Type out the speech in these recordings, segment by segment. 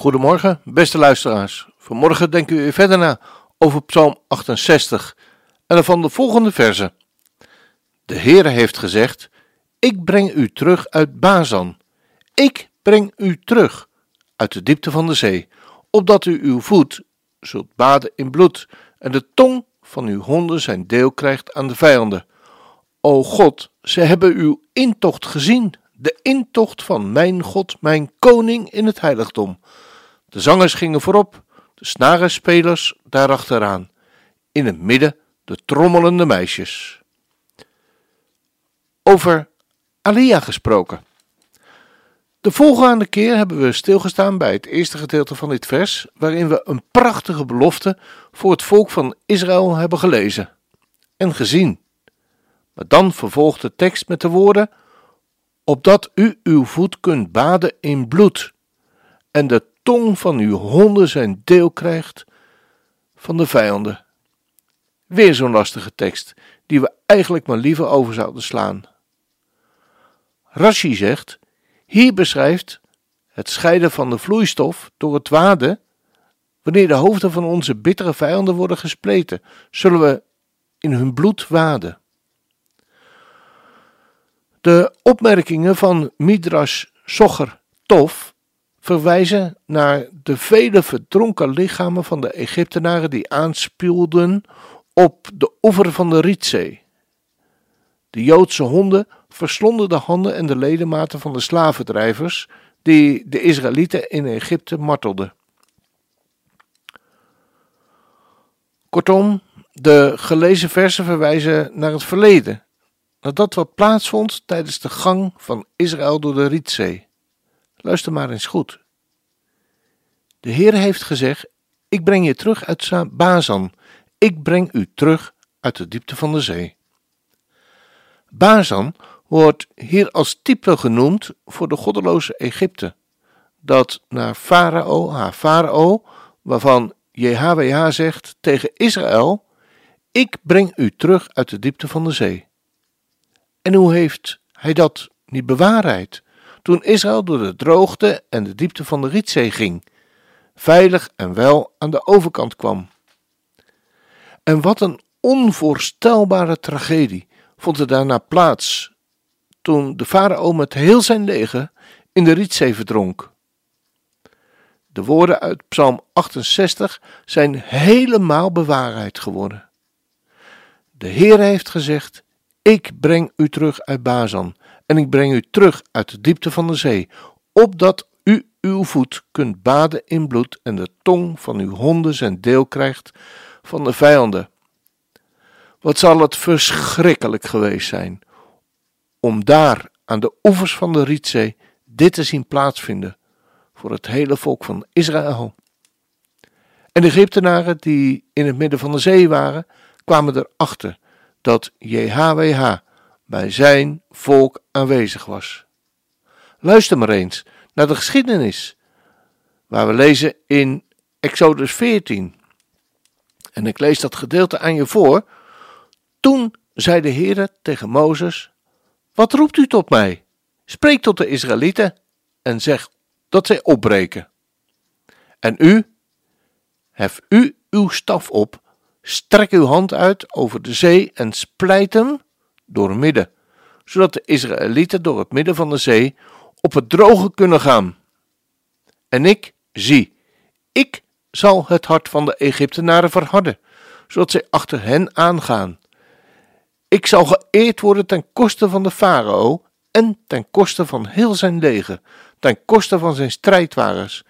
Goedemorgen, beste luisteraars. Vanmorgen denken we verder na over Psalm 68 en dan van de volgende verse. De Heere heeft gezegd: Ik breng u terug uit Bazan. Ik breng u terug uit de diepte van de zee, opdat u uw voet zult baden in bloed en de tong van uw honden zijn deel krijgt aan de vijanden. O God, ze hebben uw intocht gezien, de intocht van mijn God, mijn koning in het heiligdom. De zangers gingen voorop, de snarenspelers daarachteraan, in het midden de trommelende meisjes. Over Alia gesproken. De volgende keer hebben we stilgestaan bij het eerste gedeelte van dit vers, waarin we een prachtige belofte voor het volk van Israël hebben gelezen en gezien. Maar dan vervolgt de tekst met de woorden: Opdat u uw voet kunt baden in bloed en de tong van uw honden zijn deel krijgt van de vijanden. Weer zo'n lastige tekst, die we eigenlijk maar liever over zouden slaan. Rashi zegt: hier beschrijft het scheiden van de vloeistof door het waden. Wanneer de hoofden van onze bittere vijanden worden gespleten, zullen we in hun bloed waden. De opmerkingen van Midrash Socher Tof verwijzen naar de vele verdronken lichamen van de Egyptenaren die aanspuwden op de oever van de Rietzee. De Joodse honden verslonden de handen en de ledematen van de slavendrijvers die de Israëlieten in Egypte martelden. Kortom, de gelezen versen verwijzen naar het verleden, naar dat wat plaatsvond tijdens de gang van Israël door de Rietzee. Luister maar eens goed. De Heer heeft gezegd: Ik breng je terug uit Bazan, ik breng u terug uit de diepte van de zee. Bazan wordt hier als type genoemd voor de goddeloze Egypte, dat naar Farao, haar Farao, waarvan JHWH zegt tegen Israël: Ik breng u terug uit de diepte van de zee. En hoe heeft hij dat niet bewaarheid toen Israël door de droogte en de diepte van de Rietzee ging, veilig en wel aan de overkant kwam? En wat een onvoorstelbare tragedie vond er daarna plaats toen de farao met heel zijn leger in de Rietzee verdronk. De woorden uit Psalm 68 zijn helemaal bewaarheid geworden. De Heer heeft gezegd: Ik breng u terug uit Bazan en ik breng u terug uit de diepte van de zee, opdat uw voet kunt baden in bloed en de tong van uw honden zijn deel krijgt van de vijanden. Wat zal het verschrikkelijk geweest zijn om daar aan de oevers van de Rietzee dit te zien plaatsvinden voor het hele volk van Israël. En de Egyptenaren die in het midden van de zee waren, kwamen erachter dat JHWH bij zijn volk aanwezig was. Luister maar eens naar de geschiedenis, waar we lezen in Exodus 14. En ik lees dat gedeelte aan je voor. Toen zei de Heer tegen Mozes: wat roept u tot mij? Spreek tot de Israëlieten en zeg dat zij opbreken. En u, hef u uw staf op, strek uw hand uit over de zee en splijt hem door midden, zodat de Israëlieten door het midden van de zee op het droge kunnen gaan. En ik, zie, ik zal het hart van de Egyptenaren verharden, zodat zij achter hen aangaan ik zal geëerd worden ten koste van de farao en ten koste van heel zijn leger, ten koste van zijn strijdwagens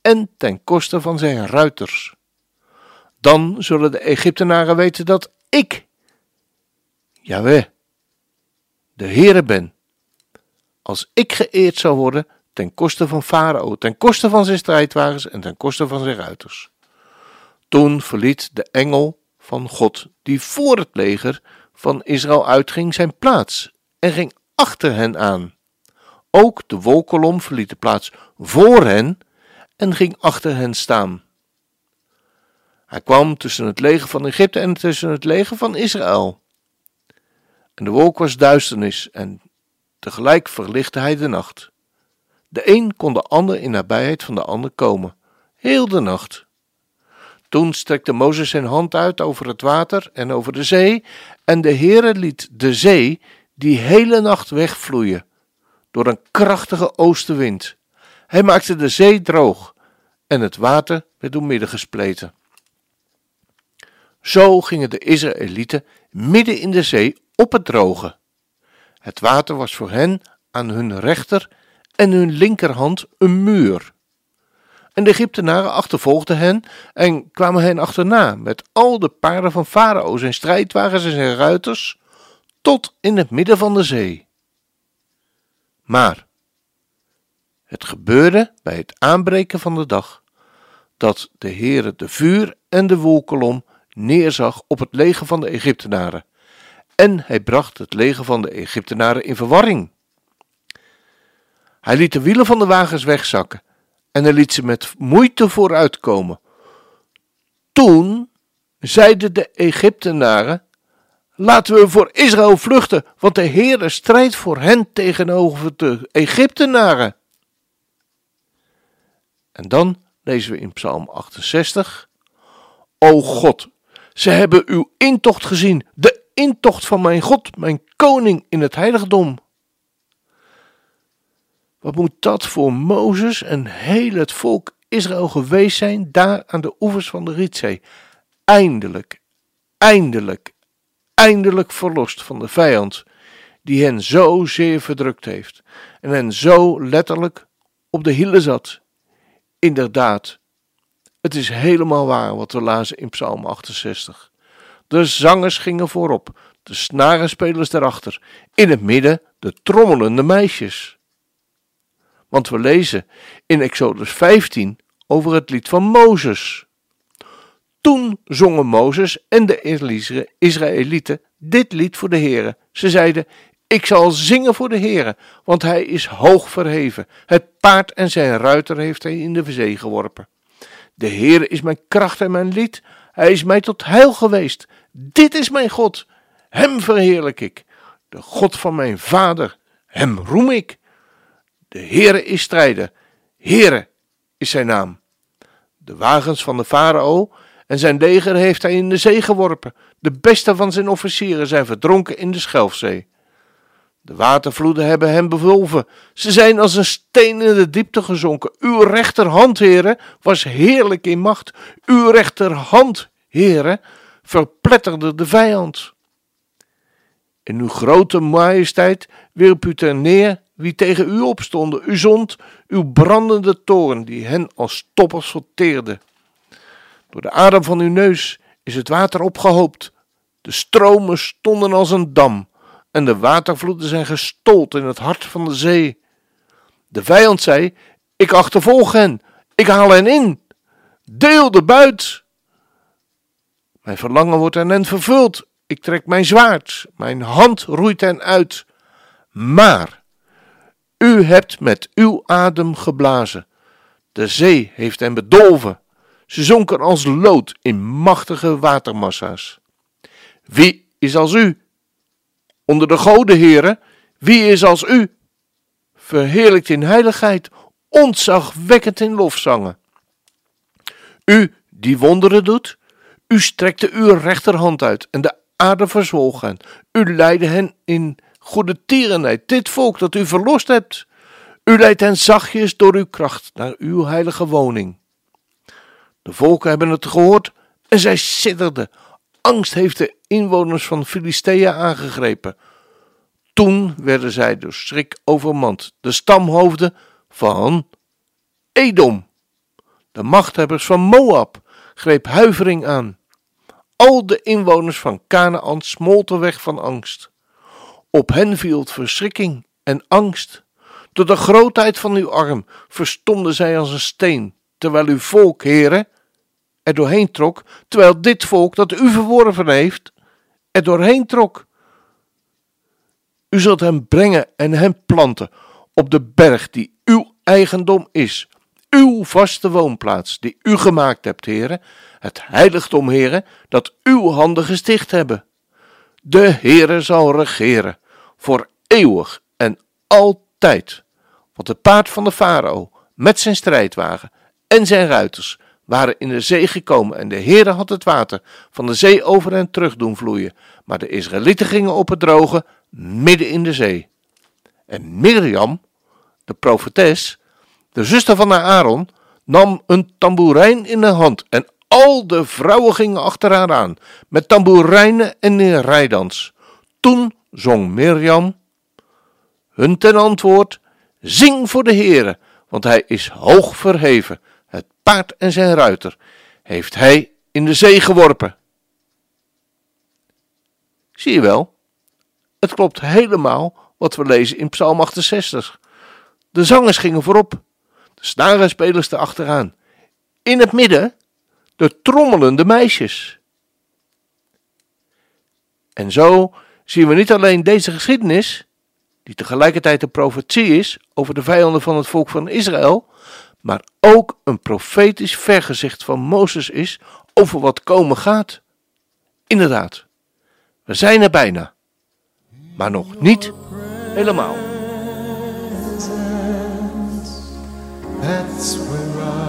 en ten koste van zijn ruiters. Dan zullen de Egyptenaren weten dat ik, Jaweh, de Heere ben, als ik geëerd zou worden ten koste van Farao, ten koste van zijn strijdwagens en ten koste van zijn ruiters. Toen verliet de engel van God, die voor het leger van Israël uitging, zijn plaats en ging achter hen aan. Ook de wolkolom verliet de plaats voor hen en ging achter hen staan. Hij kwam tussen het leger van Egypte en tussen het leger van Israël. En de wolk was duisternis en tegelijk verlichtte hij de nacht. De een kon de ander in nabijheid van de ander komen, heel de nacht. Toen strekte Mozes zijn hand uit over het water en over de zee, en de Heere liet de zee die hele nacht wegvloeien door een krachtige oostenwind. Hij maakte de zee droog en het water werd doormidden gespleten. Zo gingen de Israëlieten midden in de zee op het droge. Het water was voor hen aan hun rechter en hun linkerhand een muur. En de Egyptenaren achtervolgden hen en kwamen hen achterna met al de paarden van Farao, zijn strijdwagens en zijn ruiters, tot in het midden van de zee. Maar het gebeurde bij het aanbreken van de dag dat de Heere de vuur en de wolkolom neerzag op het leger van de Egyptenaren. En hij bracht het leger van de Egyptenaren in verwarring. Hij liet de wielen van de wagens wegzakken en hij liet ze met moeite vooruitkomen. Toen zeiden de Egyptenaren: Laten we voor Israël vluchten, want de Heere strijdt voor hen tegenover de Egyptenaren. En dan lezen we in Psalm 68: O God, ze hebben uw intocht gezien, de intocht van mijn God, mijn koning in het heiligdom. Wat moet dat voor Mozes en heel het volk Israël geweest zijn daar aan de oevers van de Rietzee? Eindelijk, eindelijk, eindelijk verlost van de vijand die hen zo zeer verdrukt heeft en hen zo letterlijk op de hielen zat. Inderdaad, het is helemaal waar wat we lazen in Psalm 68. De zangers gingen voorop, de snarenspelers daarachter, in het midden de trommelende meisjes. Want we lezen in Exodus 15 over het lied van Mozes. Toen zongen Mozes en de Israëlieten dit lied voor de Heere. Ze zeiden: Ik zal zingen voor de Heere, want hij is hoog verheven. Het paard en zijn ruiter heeft hij in de zee geworpen. De Heere is mijn kracht en mijn lied. Hij is mij tot heil geweest. Dit is mijn God. Hem verheerlijk ik. De God van mijn vader. Hem roem ik. De Heere is strijder. Heere is zijn naam. De wagens van de farao en zijn leger heeft hij in de zee geworpen. De beste van zijn officieren zijn verdronken in de Schelfzee. De watervloeden hebben hem bevolven. Ze zijn als een steen in de diepte gezonken. Uw rechterhand, heren, was heerlijk in macht. Uw rechterhand, heren, verpletterde de vijand. In uw grote majesteit wierp u ter neer wie tegen u opstonden. U zond uw brandende toren, die hen als stoppers verteerde. Door de adem van uw neus is het water opgehoopt. De stromen stonden als een dam en de watervloeden zijn gestold in het hart van de zee. De vijand zei: Ik achtervolg hen, ik haal hen in, deel de buit. Mijn verlangen wordt aan hen vervuld. Ik trek mijn zwaard, mijn hand roeit hen uit. Maar u hebt met uw adem geblazen. De zee heeft hen bedolven. Ze zonken als lood in machtige watermassa's. Wie is als u? Onder de goden, heren, wie is als u? Verheerlijkt in heiligheid, ontzagwekkend in lofzangen. U die wonderen doet, u strekte uw rechterhand uit en de aarde verzwolg hen. U leidde hen in goede tierenheid, dit volk dat u verlost hebt. U leidt hen zachtjes door uw kracht naar uw heilige woning. De volken hebben het gehoord en zij sidderden. Angst heeft de inwoners van Filistea aangegrepen. Toen werden zij door schrik overmand, de stamhoofden van Edom. De machthebbers van Moab greep huivering aan. Al de inwoners van Canaan smolten weg van angst. Op hen viel verschrikking en angst. Door de grootheid van uw arm verstomden zij als een steen, terwijl uw volk, heren, er doorheen trok, terwijl dit volk dat u verworven heeft, er doorheen trok. U zult hem brengen en hem planten op de berg die uw eigendom is, uw vaste woonplaats die u gemaakt hebt, heren, het heiligdom, heren, dat uw handen gesticht hebben. De Heere zal regeren voor eeuwig en altijd. Want het paard van de farao met zijn strijdwagen en zijn ruiters waren in de zee gekomen en de Heere had het water van de zee over hen terug doen vloeien. Maar de Israëlieten gingen op het droge midden in de zee. En Mirjam, de profetes, de zuster van Aaron, nam een tamboerijn in de hand en al de vrouwen gingen achter haar aan met tamboerijnen en rijdans. Toen zong Mirjam hun ten antwoord: Zing voor de Heere, want hij is hoog verheven. Paard en zijn ruiter heeft hij in de zee geworpen. Zie je wel, het klopt helemaal wat we lezen in Psalm 68. De zangers gingen voorop, de snarenspelers erachteraan. In het midden de trommelende meisjes. En zo zien we niet alleen deze geschiedenis, die tegelijkertijd een profetie is over de vijanden van het volk van Israël, maar ook een profetisch vergezicht van Mozes is over wat komen gaat. Inderdaad, we zijn er bijna, maar nog niet helemaal. That's where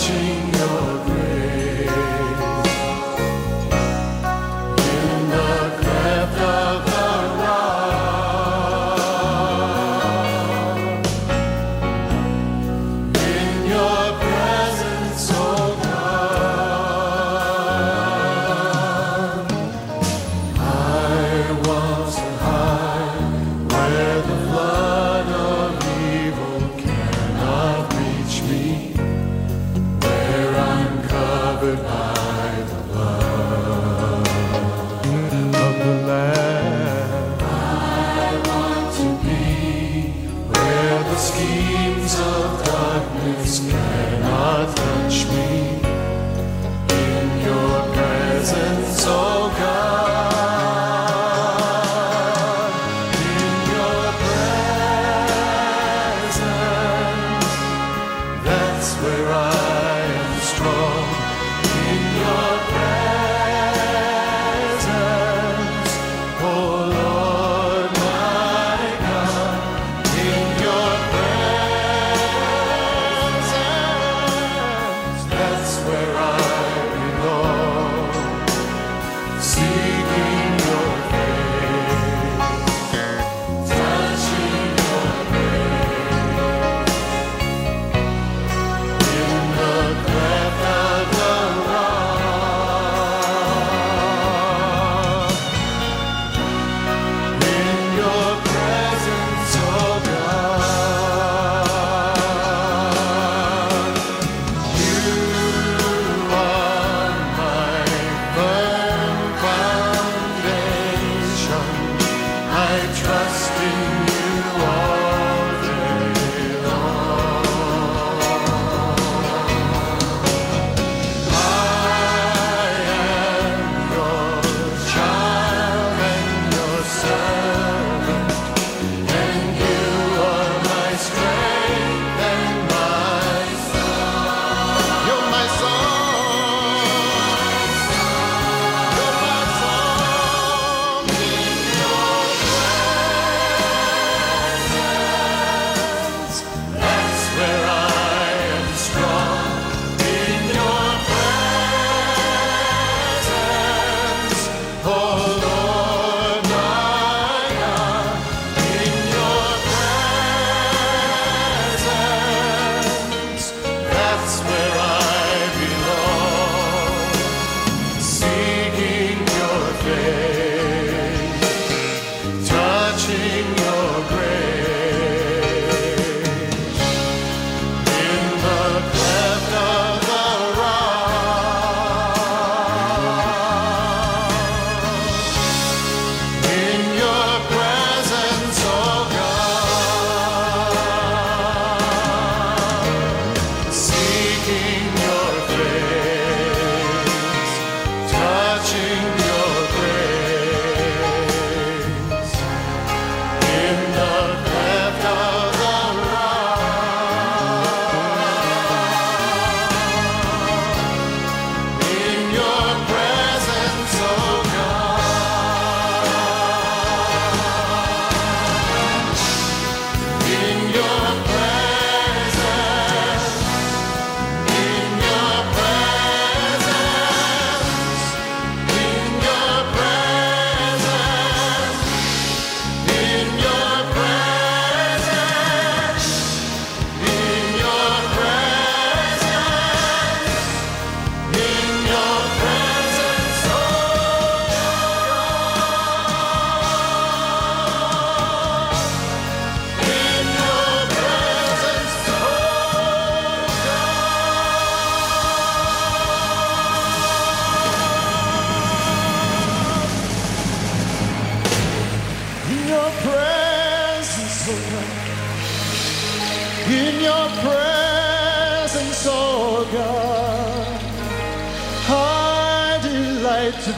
情有 schemes of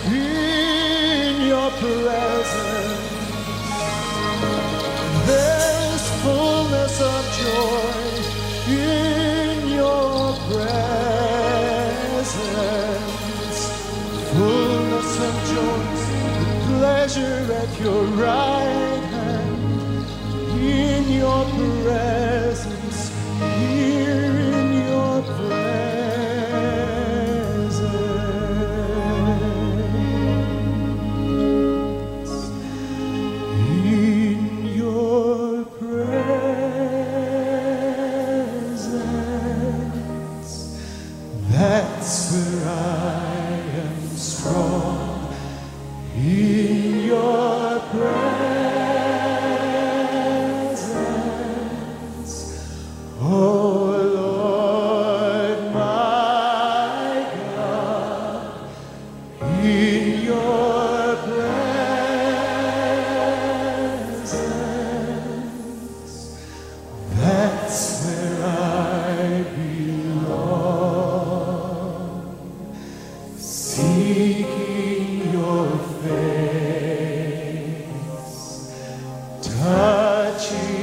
in your presence. 같이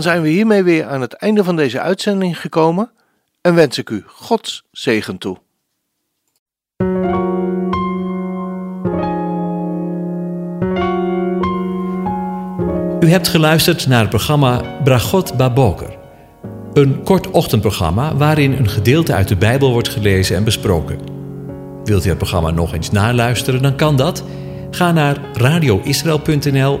Dan zijn we hiermee weer aan het einde van deze uitzending gekomen en wens ik u Gods zegen toe. U hebt geluisterd naar het programma Bragot Baboker. Een kort ochtendprogramma waarin een gedeelte uit de Bijbel wordt gelezen en besproken. Wilt u het programma nog eens naluisteren, dan kan dat. Ga naar radioisrael.nl